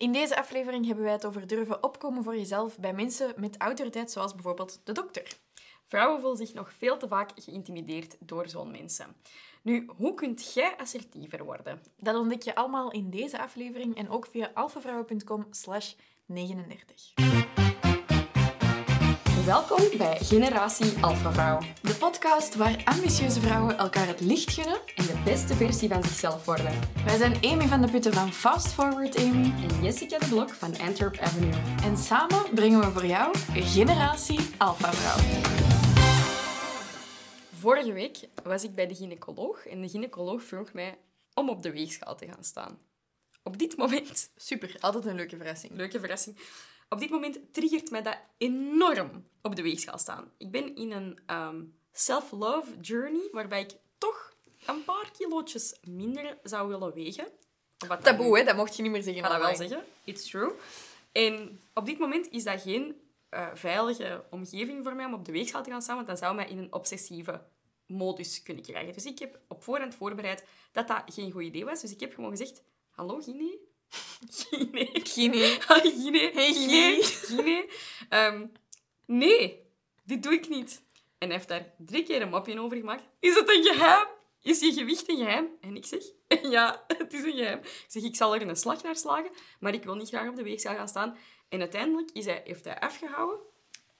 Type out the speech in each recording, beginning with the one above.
In deze aflevering hebben wij het over durven opkomen voor jezelf bij mensen met autoriteit, zoals bijvoorbeeld de dokter. Vrouwen voelen zich nog veel te vaak geïntimideerd door zo'n mensen. Nu, hoe kunt jij assertiever worden? Dat ontdek je allemaal in deze aflevering en ook via alfavrouwen.com slash 39. Welkom bij Generatie Alpha Vrouw. De podcast waar ambitieuze vrouwen elkaar het licht gunnen. En de beste versie van zichzelf worden. Wij zijn Amy van de Putten van Fast Forward Amy. En Jessica de Blok van Antwerp Avenue. En samen brengen we voor jou Generatie Alpha Vrouw. Vorige week was ik bij de gynaecoloog en de gynaecoloog vroeg mij om op de weegschaal te gaan staan. Op dit moment, Super, altijd een leuke verrassing. leuke verrassing, op dit moment triggert mij dat enorm op de weegschaal staan. Ik ben in een ehm, self-love journey waarbij ik toch een paar kilootjes minder zou willen wegen. Wat Taboe, hè? Dat mocht je niet meer zeggen. Ik ga dat wel zeggen. It's true. En op dit moment is dat geen eh, veilige omgeving voor mij om op de weegschaal te gaan staan, want dat zou mij in een obsessieve modus kunnen krijgen. Dus ik heb op voorhand voorbereid dat dat geen goed idee was. Dus ik heb gewoon gezegd, hallo Gine. Gine. Gine. Gine. Hey, Gine. Gine. Ehm, nee, dit doe ik niet. En hij heeft daar drie keer een mopje over gemaakt. Is het een geheim? Is je gewicht een geheim? En ik zeg, ja, het is een geheim. Ik zeg, ik zal er een slag naar slagen, maar ik wil niet graag op de weegschaal gaan staan. En uiteindelijk is hij, heeft hij afgehouden,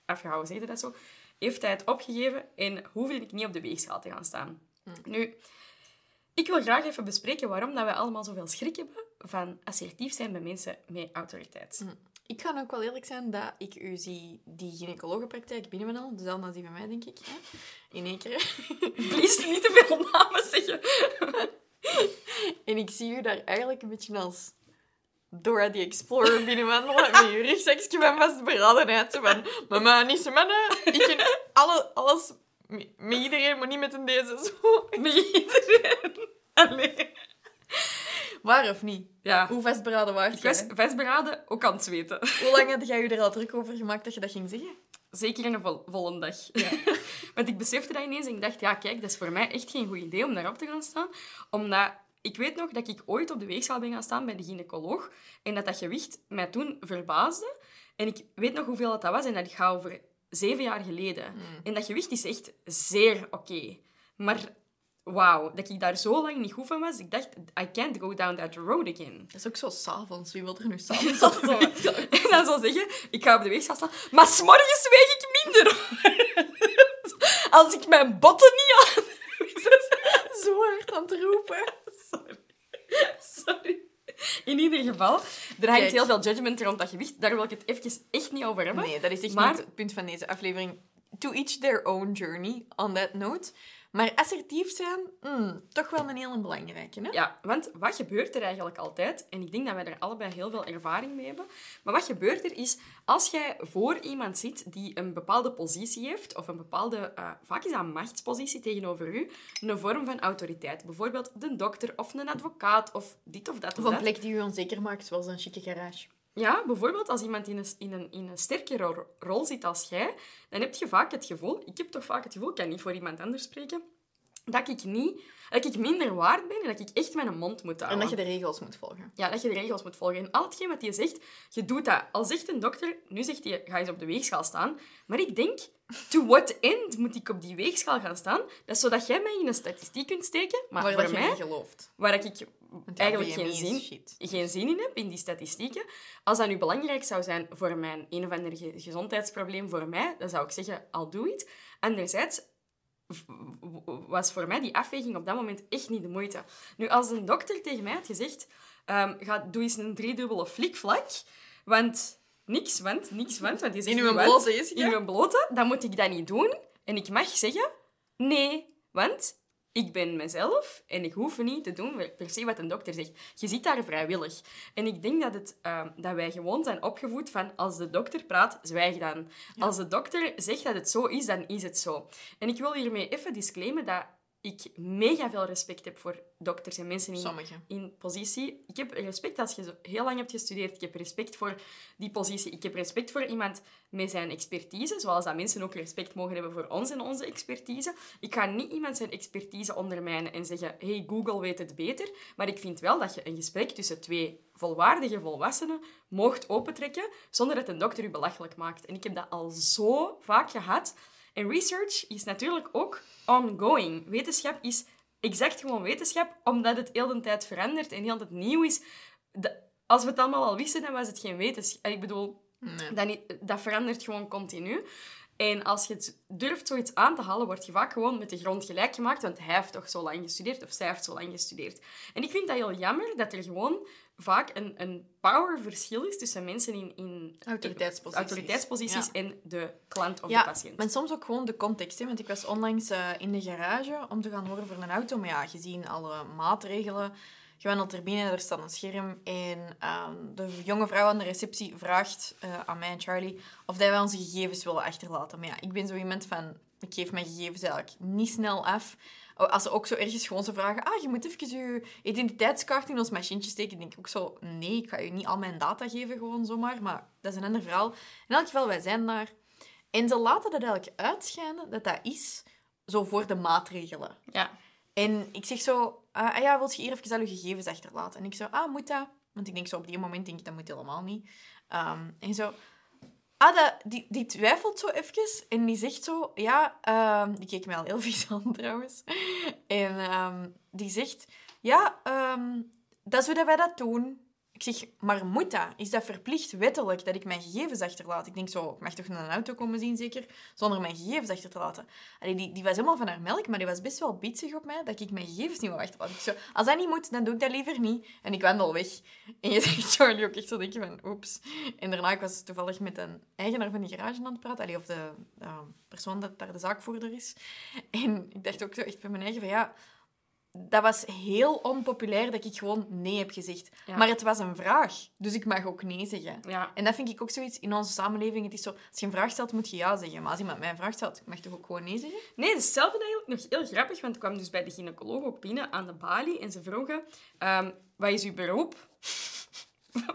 afgehouden, zeg je dat zo, heeft hij het opgegeven en hoefde ik niet op de weegschaal te gaan staan. Nu, ik wil graag even bespreken waarom dat we allemaal zoveel schrik hebben van assertief zijn bij mensen met autoriteit. Ik ga ook wel eerlijk zijn dat ik u zie die gynaecologenpraktijk binnenwandelen. Dezelfde als die van mij, denk ik. Hè? In één keer. Please, niet te veel namen zeggen. En ik zie u daar eigenlijk een beetje als Dora the Explorer binnenwandelen. Met je rugzakje van vastberadenheid. Van, mama, niet zo mannen. Ik ken alle, alles met iedereen, maar niet met een deze. Zo. Met iedereen. Allee. Waar of niet? Ja, Hoe vastberaden ik was jij? vastberaden, ook aan het zweten. Hoe lang had jij je er al druk over gemaakt dat je dat ging zeggen? Zeker in een vol volle dag. Want ik besefte dat ineens en ik dacht, ja, kijk, dat is voor mij echt geen goed idee om daarop te gaan staan. Omdat ik weet nog dat ik ooit op de weegschaal ben gaan staan bij de gynaecoloog en dat dat gewicht mij toen verbaasde. En ik weet nog hoeveel dat, dat was en dat gaat over zeven jaar geleden. En dat gewicht is echt zeer oké. Maar wauw, dat ik daar zo lang niet goed van was, ik dacht, I can't go down that road again. Dat is ook zo s'avonds. Wie wil er nu s'avonds op zo? En dan zou zeggen, ik ga op de weegschaal staan, maar s'morgens weeg ik minder. Als ik mijn botten niet aan... Zo hard aan het roepen. Sorry. Sorry. In ieder geval, er hangt Kijk. heel veel judgment rond dat gewicht. Daar wil ik het even echt niet over hebben. Nee, dat is echt Maar- niet het punt van deze aflevering. To each their own journey, on that note. Maar assertief zijn, mm, toch wel een hele belangrijke. Hè? Ja, want wat gebeurt er eigenlijk altijd? En ik denk dat wij er allebei heel veel ervaring mee hebben. Maar wat gebeurt er is, als jij voor iemand zit die een bepaalde positie heeft, of een bepaalde, eh, vaak is dat een machtspositie tegenover u, een vorm van autoriteit. Bijvoorbeeld de dokter of een advocaat of dit of dat of Of een dat. plek die u onzeker maakt, zoals een chique garage. Ja, bijvoorbeeld als iemand in een, in een, in een sterkere ro- rol zit als jij, dan heb je vaak het gevoel, ik heb toch vaak het gevoel, ik kan niet voor iemand anders spreken, dat ik, niet, dat ik minder waard ben en dat ik echt mijn mond moet En houden. dat je de regels moet volgen. Ja, dat je de regels moet volgen. En al hetgeen wat je zegt, je doet dat. Al zegt een dokter, nu zegt hij, ga eens op de weegschaal staan. Maar ik denk, to what end moet ik op die weegschaal gaan staan? Dat is zodat jij mij in een statistiek kunt steken, maar Waar voor je mij, gelooft. waar ik eigenlijk geen zin, geen zin in heb, in die statistieken. Als dat nu belangrijk zou zijn voor mijn een of ander ge- gezondheidsprobleem voor mij, dan zou ik zeggen, I'll do it. Anderzijds was voor mij die afweging op dat moment echt niet de moeite. Nu, als een dokter tegen mij had gezegd, ehm, ga, doe eens een driedubbele flikvlak, want niks, want niks, want, want je zegt In uw want, blote, Jessica? in uw blote, dan moet ik dat niet doen. En ik mag zeggen, nee, want ik ben mezelf en ik hoef niet te doen per se wat een dokter zegt. Je zit daar vrijwillig. En ik denk dat, het, ehm, dat wij gewoon zijn opgevoed van als de dokter praat, zwijg dan. Als de dokter zegt dat het zo is, dan is het zo. En ik wil hiermee even disclaimen dat ik mega veel respect heb voor dokters en mensen in, in positie. Ik heb respect als je zo heel lang hebt gestudeerd. Ik heb respect voor die positie. Ik heb respect voor iemand met zijn expertise, zoals dat mensen ook respect mogen hebben voor ons en onze expertise. Ik ga niet iemand zijn expertise ondermijnen en zeggen, hey, Google weet het beter. Maar ik vind wel dat je een gesprek tussen twee volwaardige volwassenen mocht opentrekken zonder dat een dokter u belachelijk maakt. En ik heb dat al zo vaak gehad. En research is natuurlijk ook ongoing. Wetenschap is exact gewoon wetenschap, omdat het heel de tijd verandert en heel tijd nieuw is. De- als we het allemaal al wisten, dan was het geen wetenschap. Ik bedoel, Nee. dat, niet- dat verandert gewoon continu. En als je het durft zoiets aan te halen, word je vaak gewoon met de grond gelijk gemaakt, want hij heeft toch zo lang gestudeerd of zij heeft zo lang gestudeerd. En ik vind dat heel jammer dat er gewoon vaak een, een powerverschil is tussen mensen in, in Autoriteitsposities. autoriteitsposities Ja. en de klant of Ja, de patiënt. maar soms ook gewoon de context. Hè? Want ik was onlangs eh, in de garage om te gaan horen voor een auto. Maar ja, gezien alle maatregelen, je wandelt er binnen, er staat een scherm. En ehm, de jonge vrouw aan de receptie vraagt eh, aan mij en Charlie of dat wij onze gegevens willen achterlaten. Maar ja, ik ben zo iemand van, ik geef mijn gegevens eigenlijk niet snel af. Oh, Als ze ook zo ergens gewoon zo vragen, ah, je moet even je identiteitskaart in ons machientje steken, denk ik ook zo, nee, ik ga je niet al mijn data geven gewoon zomaar. Maar dat is een ander verhaal. In elk geval, wij zijn daar. En ze laten dat eigenlijk uitschijnen dat dat is zo voor de maatregelen. Ja. En ik zeg zo, ah ah ja, wil je hier even al je gegevens achterlaten? En ik zo, ah, moet dat? Want ik denk zo, op die moment denk ik, dat moet helemaal niet. Ehm, en zo, ah, dat, die, die twijfelt zo even en die zegt zo, ja, ehm, die keek mij al heel vies aan trouwens. En ehm, die zegt, ja, ehm, dat is wij dat doen. Ik zeg, maar moet dat? Is dat verplicht wettelijk dat ik mijn gegevens achterlaat? Ik denk zo, ik mag toch naar een auto komen zien, zeker? Zonder mijn gegevens achter te laten. Die, die was helemaal van haar melk, maar die was best wel bitsig op mij dat ik mijn gegevens niet wou achterlaten. Zo, als dat niet moet, dan doe ik dat liever niet. En ik wandel weg. En je zegt Charlie ook echt zo denk je van, oeps. En daarna, ik was toevallig met een eigenaar van die garage aan het praten. Of de eh, persoon dat daar de zaakvoerder is. En ik dacht ook zo echt bij mijn eigen van, ja... Dat was heel onpopulair dat ik gewoon nee heb gezegd. Ja. Maar het was een vraag, dus ik mag ook nee zeggen. Ja. En dat vind ik ook zoiets in onze samenleving. Het is zo, als je een vraag stelt, moet je ja zeggen. Maar als iemand mij een vraag stelt, mag je toch ook gewoon nee zeggen? Nee, hetzelfde eigenlijk nog heel grappig, want ik kwam dus bij de gynaecoloog ook binnen aan de balie en ze vroegen, ehm, wat is uw beroep?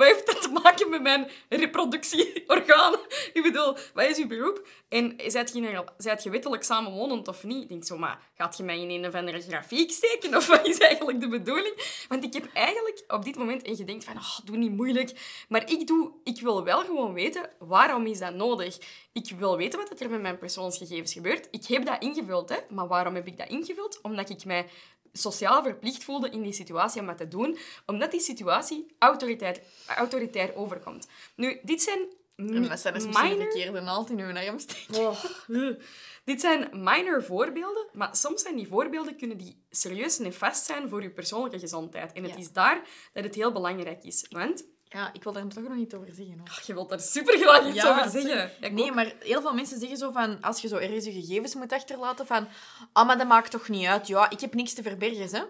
wat heeft dat te maken met mijn reproductieorganen? Ik bedoel, wat is uw beroep? En zijt je, je wettelijk samenwonend of niet? Ik denk zo, maar gaat je mij in een of andere grafiek steken? Of wat is eigenlijk de bedoeling? Want ik heb eigenlijk op dit moment en je denkt van, oh, doe niet moeilijk. Maar ik, doe, ik wil wel gewoon weten, waarom is dat nodig? Ik wil weten wat er met mijn persoonsgegevens gebeurt. Ik heb dat ingevuld, hè. Maar waarom heb ik dat ingevuld? Omdat ik mij sociaal verplicht voelde in die situatie om dat te doen, omdat die situatie autoritair, autoritair overkomt. Nu, dit zijn En wat zijn dus misschien de verkeerde naald in uw arm steken? Oh, ugh. Dit zijn minor voorbeelden, maar soms zijn die voorbeelden kunnen die serieus nefast zijn voor je persoonlijke gezondheid. En het Ja. is daar dat het heel belangrijk is. Want Ja, ik wil daar toch nog niet over zeggen. Hoor. ach, je wilt daar super graag iets Ja, over zeggen. Ja, Nee, ook. maar heel veel mensen zeggen zo van... Als je zo ergens je gegevens moet achterlaten van... Ah, maar dat maakt toch niet uit? Ja, ik heb niks te verbergen, hè?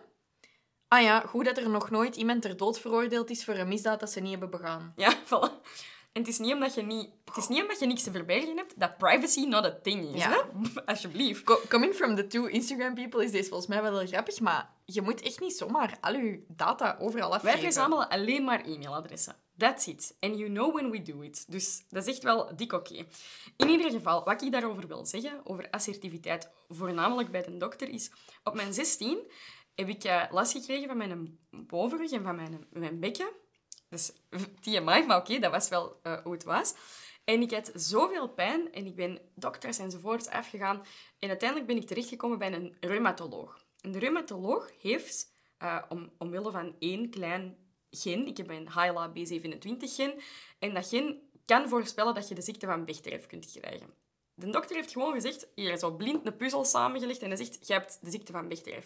Ah ja, goed dat er nog nooit iemand ter dood veroordeeld is voor een misdaad dat ze niet hebben begaan. Ja, voilà. En het is niet omdat je, niet, het is niet omdat je niks te verbergen hebt dat privacy not a thing is. Ja. Hè? Alsjeblieft. Co- Coming from the two Instagram people is deze volgens mij wel heel grappig, maar je moet echt niet zomaar al je data overal afgeven. Wij verzamelen alleen maar e-mailadressen. That's it. And you know when we do it. Dus dat is echt wel dik oké. In ieder geval, wat ik daarover wil zeggen, over assertiviteit, voornamelijk bij de dokter, is... Op mijn 16 heb ik eh, last gekregen van mijn bovenrug en van mijn, mijn bekken. Dus TMI, maar oké, dat was wel eh, hoe het was. En ik had zoveel pijn en ik ben dokters enzovoorts afgegaan. En uiteindelijk ben ik terechtgekomen bij een reumatoloog. En de reumatoloog heeft, eh, om, omwille van één klein gen, ik heb een HLA B27-gen, en dat gen kan voorspellen dat je de ziekte van Bechterew kunt krijgen. De dokter heeft gewoon gezegd, hier zo blind een puzzel samengelegd en hij zegt, je hebt de ziekte van Bechterew.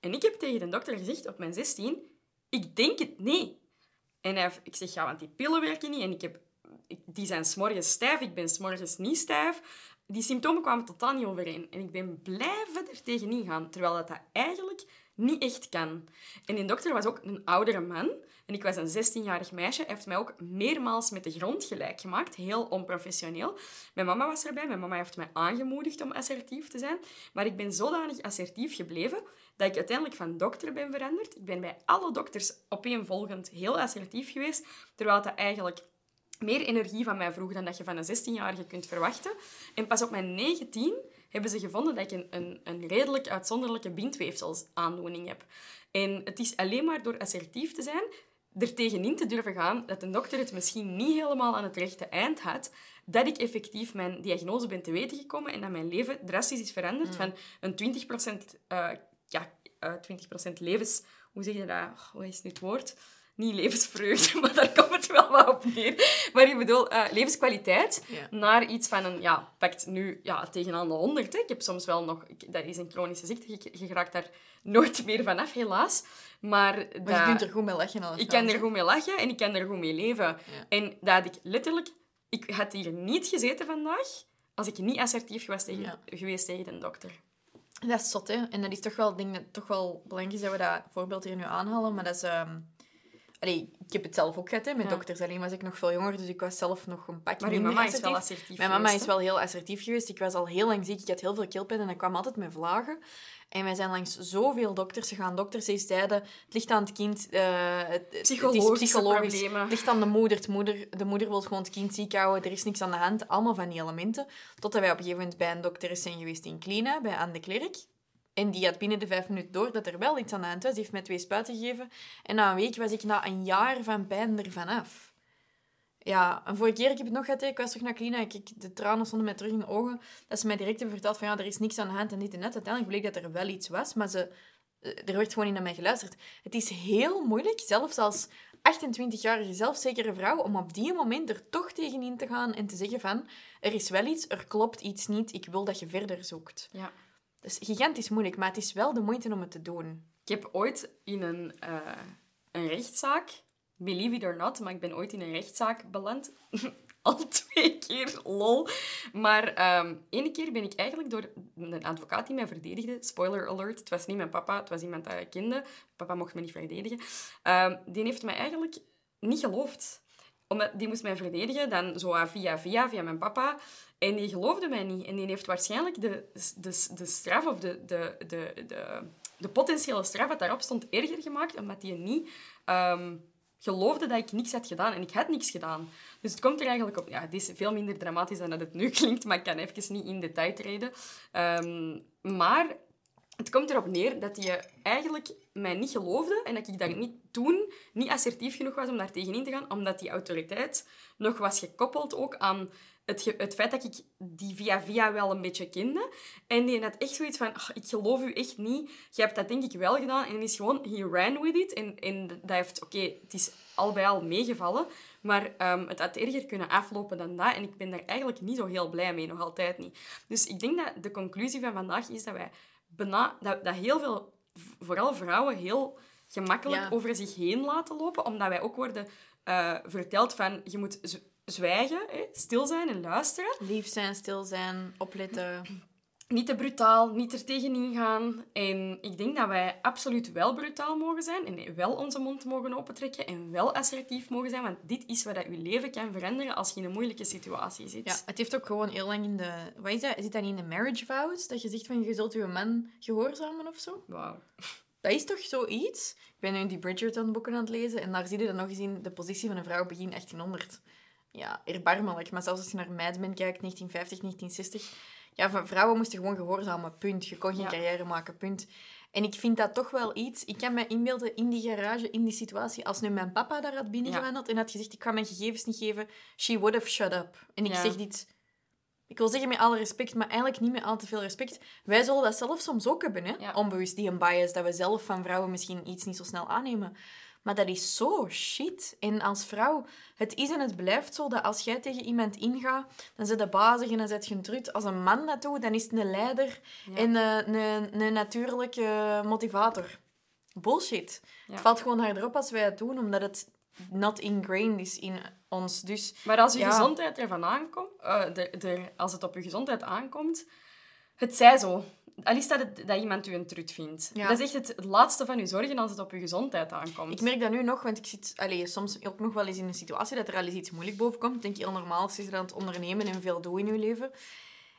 En ik heb tegen de dokter gezegd, op mijn 16, ik denk het niet. En hij, ik zeg, ja, want die pillen werken niet en ik heb, die zijn s'morgens stijf, ik ben s'morgens niet stijf. Die symptomen kwamen totaal niet overeen. En ik ben blijven er tegenin gaan, terwijl dat, dat eigenlijk niet echt kan. En die dokter was ook een oudere man. En ik was een 16-jarig meisje. Hij heeft mij ook meermaals met de grond gelijk gemaakt. Heel onprofessioneel. Mijn mama was erbij. Mijn mama heeft mij aangemoedigd om assertief te zijn. Maar ik ben zodanig assertief gebleven dat ik uiteindelijk van dokter ben veranderd. Ik ben bij alle dokters opeenvolgend heel assertief geweest. Terwijl dat eigenlijk meer energie van mij vroeg dan dat je van een 16-jarige kunt verwachten. En pas op mijn 19 hebben ze gevonden dat ik een, een, een redelijk uitzonderlijke bindweefselsaandoening heb. En het is alleen maar door assertief te zijn, er tegenin te durven gaan, dat de dokter het misschien niet helemaal aan het rechte eind had, dat ik effectief mijn diagnose ben te weten gekomen en dat mijn leven drastisch is veranderd van een 20%, uh, ja, uh, 20% levens... Hoe zeg je dat? Oh, hoe is nu het woord? Niet levensvreugde, maar daar komt het wel wat op neer. Maar ik bedoel, uh, levenskwaliteit Ja. naar iets van een, ja, pakt nu ja, tegenaan de 100. Hè. Ik heb soms wel nog, ik- dat is een chronische ziekte, je, je geraakt daar nooit meer vanaf, helaas. Maar, Maar dat- je kunt er goed mee lachen. ik kan er goed mee lachen en ik kan er goed mee leven. Ja. En dat had ik letterlijk... Ik had hier niet gezeten vandaag als ik niet assertief was tegen, Ja. geweest tegen de dokter. Dat is zot, hè. En dat is toch wel, ik denk dat het toch wel belangrijk is dat we dat voorbeeld hier nu aanhalen. Maar dat is... ehm, Allee, ik heb het zelf ook gehad, hè. Met Ja. dokters alleen was ik nog veel jonger, dus ik was zelf nog een pak Maar uw minder mama is assertief. wel assertief Mijn mama geweest, is wel heel assertief geweest. Ik was al heel lang ziek. Ik had heel veel keelpijn en dat kwam altijd met vlagen. En wij zijn langs zoveel dokters gegaan. Dokters die zeiden, het ligt aan het kind. eh, het, het is Psychologische psychologisch. problemen. Het ligt aan de moeder. Het moeder. De moeder wil gewoon het kind ziek houden. Er is niks aan de hand. Allemaal van die elementen. Totdat wij op een gegeven moment bij een dokter zijn geweest in Klina, bij Anne de Klerk. En die had binnen de vijf minuten door dat er wel iets aan de hand was. Die heeft mij twee spuiten gegeven. En na een week was ik na een jaar van pijn ervan af. Ja, een vorige keer, ik heb het nog gehad, ik was toch naar Klina, ik, de tranen stonden mij terug in de ogen. Dat ze mij direct hebben verteld van, ja, er is niks aan de hand en dit en dat. Uiteindelijk bleek dat er wel iets was, maar ze, eh, er werd gewoon niet naar mij geluisterd. Het is heel moeilijk, zelfs als 28-jarige zelfzekere vrouw, om op die moment er toch tegenin te gaan en te zeggen van, er is wel iets, er klopt iets niet, ik wil dat je verder zoekt. Ja. Dat is gigantisch moeilijk, maar het is wel de moeite om het te doen. Ik heb ooit in een, eh, een rechtszaak, believe it or not, maar ik ben ooit in een rechtszaak beland. Al twee keer, lol. Maar ehm ene keer ben ik eigenlijk door een advocaat die mij verdedigde, spoiler alert, het was niet mijn papa, het was iemand dat ik kende. Papa mocht me niet verdedigen. Ehm, die heeft mij eigenlijk niet geloofd. Omdat, die moest mij verdedigen, dan zo ah, via via, via mijn papa. En die geloofde mij niet. En die heeft waarschijnlijk de, de, de straf of de, de, de, de, de potentiële straf wat daarop stond erger gemaakt, omdat hij niet ehm, geloofde dat ik niks had gedaan. En ik had niks gedaan. Dus het komt er eigenlijk op... Ja, het is veel minder dramatisch dan dat het nu klinkt, maar ik kan even niet in detail treden. Ehm, maar het komt erop neer dat je eigenlijk mij niet geloofde en dat ik daar niet, toen niet assertief genoeg was om daar tegenin te gaan, omdat die autoriteit nog was gekoppeld ook aan het, het feit dat ik die via via wel een beetje kende. En die had echt zoiets van, "Ach, ik geloof u echt niet. Je hebt dat denk ik wel gedaan. En is gewoon, he ran with it. En, en dat heeft, oké, het is al bij al meegevallen. Maar ehm, het had erger kunnen aflopen dan dat. En ik ben daar eigenlijk niet zo heel blij mee, nog altijd niet. Dus ik denk dat de conclusie van vandaag is dat wij bena- dat, dat heel veel, vooral vrouwen, heel gemakkelijk Ja. over zich heen laten lopen. Omdat wij ook worden eh, verteld van, je moet zwijgen, hè, stil zijn en luisteren. Lief zijn, stil zijn, opletten. Niet te brutaal, niet er tegenin gaan. En ik denk dat wij absoluut wel brutaal mogen zijn en wel onze mond mogen opentrekken en wel assertief mogen zijn, want dit is wat dat je leven kan veranderen als je in een moeilijke situatie zit. Ja, het heeft ook gewoon heel lang in de... Wat is dat? Zit dat niet in de marriage vows? Dat je zegt van, je zult je man gehoorzamen of zo? Wauw. Dat is toch zoiets? Ik ben nu die Bridgerton-boeken aan het lezen en daar zie je dan nog eens in de positie van een vrouw begin 1800. Ja, erbarmelijk. Maar zelfs als je naar Mad Men kijkt, 1950, 1960... Ja, vrouwen moesten gewoon gehoorzamen, punt. Je kon geen Ja. carrière maken, punt. En ik vind dat toch wel iets... Ik kan me inbeelden in die garage, in die situatie, als nu mijn papa daar had binnengewandeld en had gezegd, ik ga mijn gegevens niet geven, she would have shut up. En ik Ja. zeg dit... Ik wil zeggen met alle respect, maar eigenlijk niet met al te veel respect. Wij zullen dat zelf soms ook hebben, hè? Onbewust, die een bias, dat we zelf van vrouwen misschien iets niet zo snel aannemen. Maar dat is zo shit. En als vrouw, het is en het blijft zo dat als jij tegen iemand ingaat, dan zit de bazig en dan zet je een trut. Als een man dat doet, dan is het een leider Ja. en een, een, een natuurlijke motivator. Bullshit. Ja. Het valt gewoon harder op als wij het doen, omdat het not ingrained is in ons. Dus Maar als je Ja. gezondheid ervan aankomt, eh, de, de, als het op je gezondheid aankomt, het zij zo. Al is dat, het- dat iemand u een trut vindt. Ja. Dat is echt het, laatste van uw zorgen als het op uw gezondheid aankomt. Ik merk dat nu nog, want ik zit allee, soms ook nog wel eens in een situatie dat er al eens iets moeilijk boven komt. Ik denk heel normaal als je aan het ondernemen en veel doet in je leven.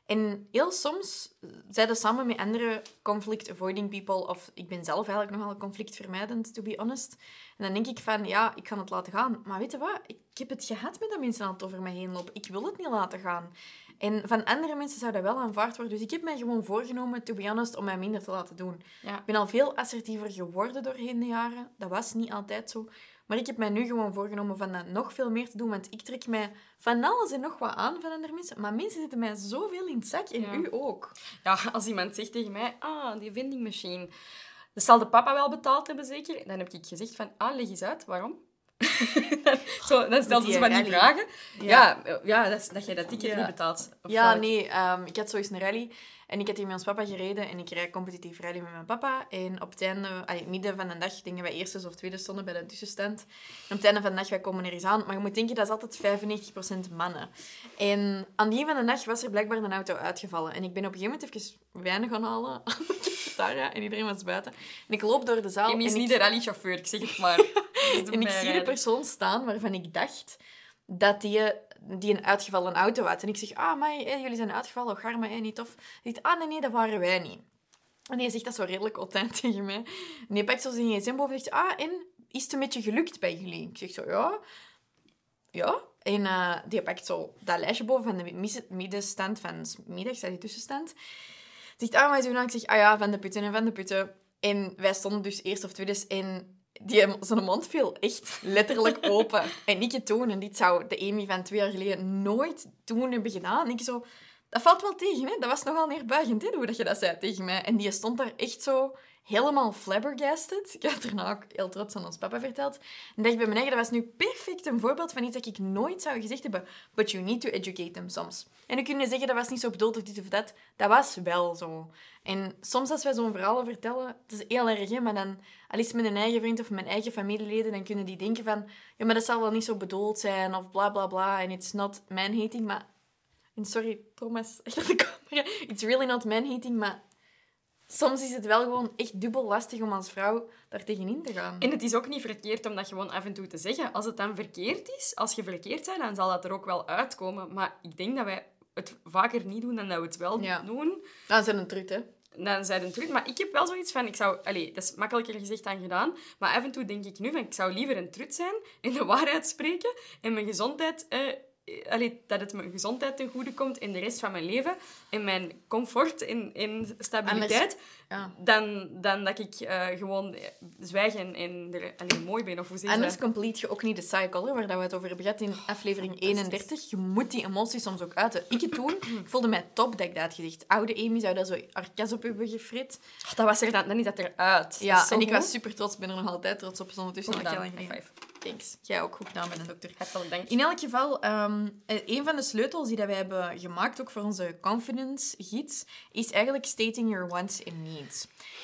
En heel soms zijn dat samen met andere conflict avoiding people, of ik ben zelf eigenlijk nogal conflictvermijdend, to be honest. En dan denk ik van, ja, ik kan het laten gaan. Maar weet je wat? Ik heb het gehad met dat mensen aan het over mij heen lopen. Ik wil het niet laten gaan. En van andere mensen zou dat wel aanvaard worden. Dus ik heb mij gewoon voorgenomen, to be honest, om mij minder te laten doen. Ja. Ik ben al veel assertiever geworden doorheen de jaren. Dat was niet altijd zo. Maar ik heb mij nu gewoon voorgenomen van dat nog veel meer te doen. Want ik trek mij van alles en nog wat aan van andere mensen. Maar mensen zitten mij zoveel in het zak. En Ja. u ook. Ja, als iemand zegt tegen mij, ah, die vending machine. Dat zal de papa wel betaald hebben, zeker? Dan heb ik gezegd van, ah, leg eens uit, waarom? Dan- Zo, dan stelden die ze van die vragen. Ja, ja, dat, is- dat jij dat ticket niet betaalt. Of Ja, nee. ehm, ik had zo eens een rally. En ik had hier met ons papa gereden. En ik rijd competitief rally met mijn papa. En op het einde, allee, midden van de dag, ik wij eerste of tweede stonden bij de tussenstand. En op het einde van de dag, wij komen er eens aan. Maar je moet denken, dat is altijd 95% mannen. En aan die van de dag was er blijkbaar een auto uitgevallen. En ik ben op een gegeven moment even weinig gaan halen gitaar, En iedereen was buiten. En ik loop door de zaal. Amy is en niet ik... de rallychauffeur, ik zeg het maar. En ik zie de persoon staan waarvan ik dacht dat die, die een uitgevallen auto had. En ik zeg, ah, maar jullie zijn uitgevallen, oh, hè, niet tof. Hij zegt, ah, nee, nee, dat waren wij niet. En hij zegt dat zo redelijk altijd tegen mij. En hij pakt zo zijn gsm boven en zegt, ah, en is het een beetje gelukt bij jullie? Ik zeg zo, ja. Ja. En eh, die pakt zo dat lijstje boven van de middenstand van 's middags, dat die tussenstand. Zegt, ah, maar zo nou? Ik zeg, ah ja, van de putten en van de putten. En wij stonden dus eerst of tweede en die, zijn mond viel echt letterlijk open. en ik toen. En dit zou de Amy van twee jaar geleden nooit toen hebben gedaan. En ik zo... Dat valt wel tegen, hè? Dat was nogal neerbuigend, hè? Hoe dat je dat zei tegen mij. En die stond daar echt zo helemaal flabbergasted. Ik had daarna ook heel trots aan ons papa verteld. En dacht bij mijn eigen, dat was nu perfect een voorbeeld van iets dat ik nooit zou gezegd hebben. But you need to educate them soms. En dan kun je zeggen, dat was niet zo bedoeld of dit of dat. Dat was wel zo. En soms als wij zo'n verhalen vertellen, dat is heel erg, hè? maar dan, al is het met een eigen vriend of mijn eigen familieleden, dan kunnen die denken van, ja, maar dat zal wel niet zo bedoeld zijn, of bla bla bla, en it's not man-hating, maar... En sorry, Thomas, achter de camera. It's really not man-hating, maar soms is het wel gewoon echt dubbel lastig om als vrouw daar tegenin te gaan. En het is ook niet verkeerd om dat gewoon af en toe te zeggen. Als het dan verkeerd is, als je verkeerd bent, dan zal dat er ook wel uitkomen. Maar ik denk dat wij het vaker niet doen dan dat we het wel Ja. doen. Dat is een trut, hè. Dan zijn het terug. Maar ik heb wel zoiets van, ik zou... Allee, dat is makkelijker gezegd dan gedaan. Maar af en toe denk ik nu van, ik zou liever een trut zijn en de waarheid spreken en mijn gezondheid... Eh, allee, dat het mijn gezondheid ten goede komt in de rest van mijn leven en mijn comfort en, en stabiliteit, Ja. dan, dan dat ik eh, gewoon zwijg en, en er allee, mooi ben. Of hoe zeg Anders dat? complete je ook niet de cycle, waar dat we het over hebben gehad in aflevering 31. Je moet die emoties soms ook uiten. Ik het toen, ik voelde mij top dat ik dat had gezegd. Oude Amy zou dat zo arkas op hebben gefrit. Oh, dat was er dan, dan is dat eruit. Ja, en ik was super trots. Ben er nog altijd trots op. Ondertussen heel gedaan. Thanks. Jij ook goed gedaan met een dokter. Hartelijk dank. In elk geval, ehm, eh, een van de sleutels die dat wij hebben gemaakt, ook voor onze confidence gids, is eigenlijk stating your wants and needs.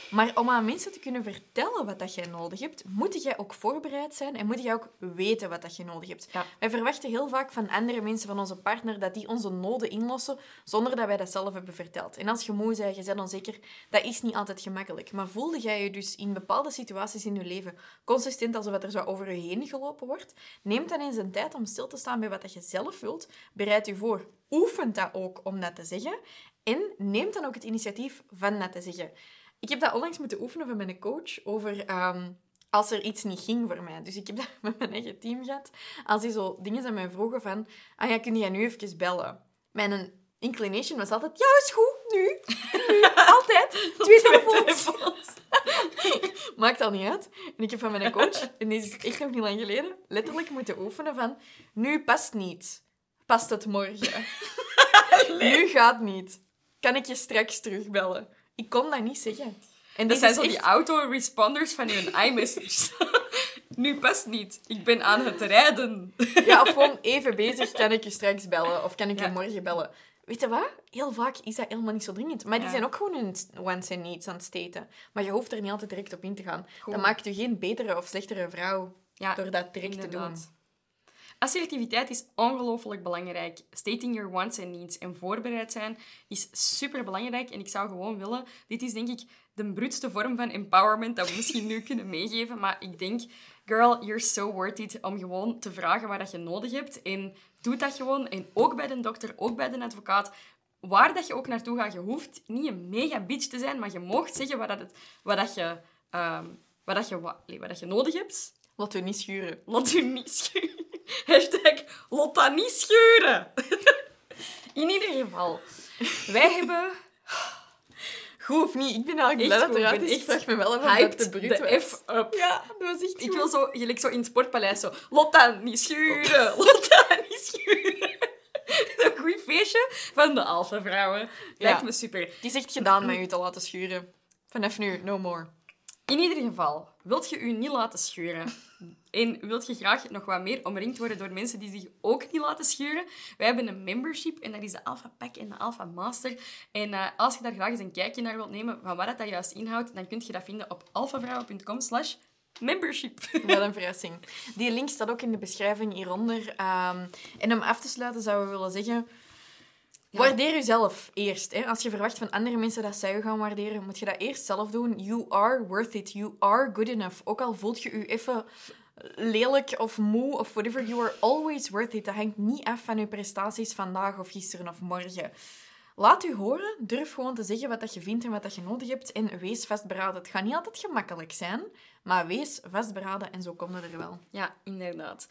Maar om aan mensen te kunnen vertellen wat dat jij nodig hebt, moet jij ook voorbereid zijn en moet jij ook weten wat dat je nodig hebt. Ja. Wij verwachten heel vaak van andere mensen, van onze partner, dat die onze noden inlossen, zonder dat wij dat zelf hebben verteld. En als je moe bent, je bent onzeker, dat is niet altijd gemakkelijk. Maar voelde jij je dus in bepaalde situaties in je leven consistent alsof er zo over je heen gelopen wordt, neem dan eens een tijd om stil te staan bij wat dat je zelf wilt. Bereid je voor. Oefent dat ook om dat te zeggen. En neem dan ook het initiatief van dat te zeggen. Ik heb dat onlangs moeten oefenen van mijn coach over ehm, als er iets niet ging voor mij. Dus ik heb dat met mijn eigen team gehad. Als die zo dingen aan mij vroegen van... Ah ja, kun jij nu even bellen? Mijn inclination was altijd... Ja, is goed, nu. nu. Altijd. Twee telefoons. Maakt al niet uit. En ik heb van mijn coach, en deze is echt nog niet lang geleden, letterlijk moeten oefenen van... Nu past niet. Past het morgen? nu gaat niet. Kan ik je straks terugbellen? Ik kon dat niet zeggen. En Dat zijn zo die echt- autoresponders van je iMessage. nu past niet. Ik ben aan het rijden. Ja, of gewoon even bezig, kan ik je straks bellen? Of kan ik je morgen bellen? Weet je wat? Heel vaak is dat helemaal niet zo dringend. Maar die zijn ook gewoon hun wants en needs aan het staten. Maar je hoeft er niet altijd direct op in te gaan. Goed. Dat maakt je geen betere of slechtere vrouw Ja, door dat direct te doen. Assertiviteit is ongelooflijk belangrijk. Stating your wants and needs en voorbereid zijn is super belangrijk. En ik zou gewoon willen, dit is denk ik de bruutste vorm van empowerment dat we misschien nu kunnen meegeven. Maar ik denk, girl, you're so worth it om gewoon te vragen wat dat je nodig hebt. En doe dat gewoon. En ook bij de dokter, ook bij de advocaat. Waar dat je ook naartoe gaat, je hoeft niet een mega bitch te zijn, maar je mag zeggen wat, dat het, wat, dat je, ehm, wat, dat je, wat, nee, wat dat je nodig hebt. Laat u niet schuren. Laat u niet schuren. Hashtag Lotta niet schuren. In ieder geval, wij hebben Goed of niet? Ik ben eigenlijk blij dat eruit ik is. Ik vraag me wel even dat te bruut de. F up. Ja, dat was echt Ik goed. wil zo, gelijk zo in het sportpaleis, zo... Lotta, niet schuren! Lotta, niet schuren! Een goed feestje van de alpha-vrouwen. Lijkt Ja. me super. Het is echt gedaan met u te laten schuren. Vanaf nu, no more. In ieder geval, wilt je u niet laten schuren? En wilt je graag nog wat meer omringd worden door mensen die zich ook niet laten schuren? Wij hebben een membership en dat is de Alpha Pack en de Alpha Master. En eh, als je daar graag eens een kijkje naar wilt nemen van wat dat juist inhoudt, dan kun je dat vinden op alphavrouwen.com slash membership. Wat een verrassing. Die link staat ook in de beschrijving hieronder. Ehm, en om af te sluiten zouden we willen zeggen... Waardeer jezelf eerst. Hè. Als je verwacht van andere mensen dat zij je gaan waarderen, moet je dat eerst zelf doen. You are worth it. You are good enough. Ook al voelt je je even lelijk of moe of whatever, you are always worth it. Dat hangt niet af van je prestaties vandaag of gisteren of morgen. Laat u horen. Durf gewoon te zeggen wat dat je vindt en wat dat je nodig hebt. En wees vastberaden. Het gaat niet altijd gemakkelijk zijn, maar wees vastberaden en zo komt het er wel. Ja, inderdaad.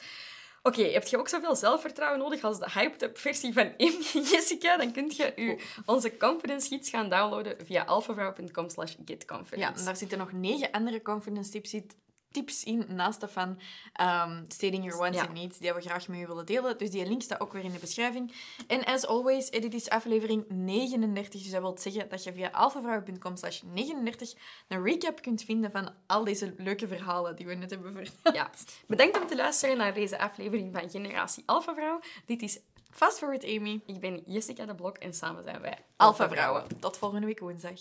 Oké, heb je ook zoveel zelfvertrouwen nodig als de hyped-up versie van Jessica? Dan kun je u onze confidence gids gaan downloaden via alphavrouw.com slash Ja, getconfidence. en daar zitten nog negen andere confidence tips in, tips in naast dat van ehm, stating your wants Ja. and needs, die we graag met u willen delen. Dus die link staat ook weer in de beschrijving. En as always, dit is aflevering 39, dus dat wil zeggen dat je via alphavrouw.com slash 39 een recap kunt vinden van al deze leuke verhalen die we net hebben verteld. Ja. Bedankt om te luisteren naar deze aflevering van Generatie Alpha Vrouw. Dit is... Fast forward, Amy. Ik ben Jessica de Blok en samen zijn wij Alpha Vrouwen. Tot volgende week woensdag.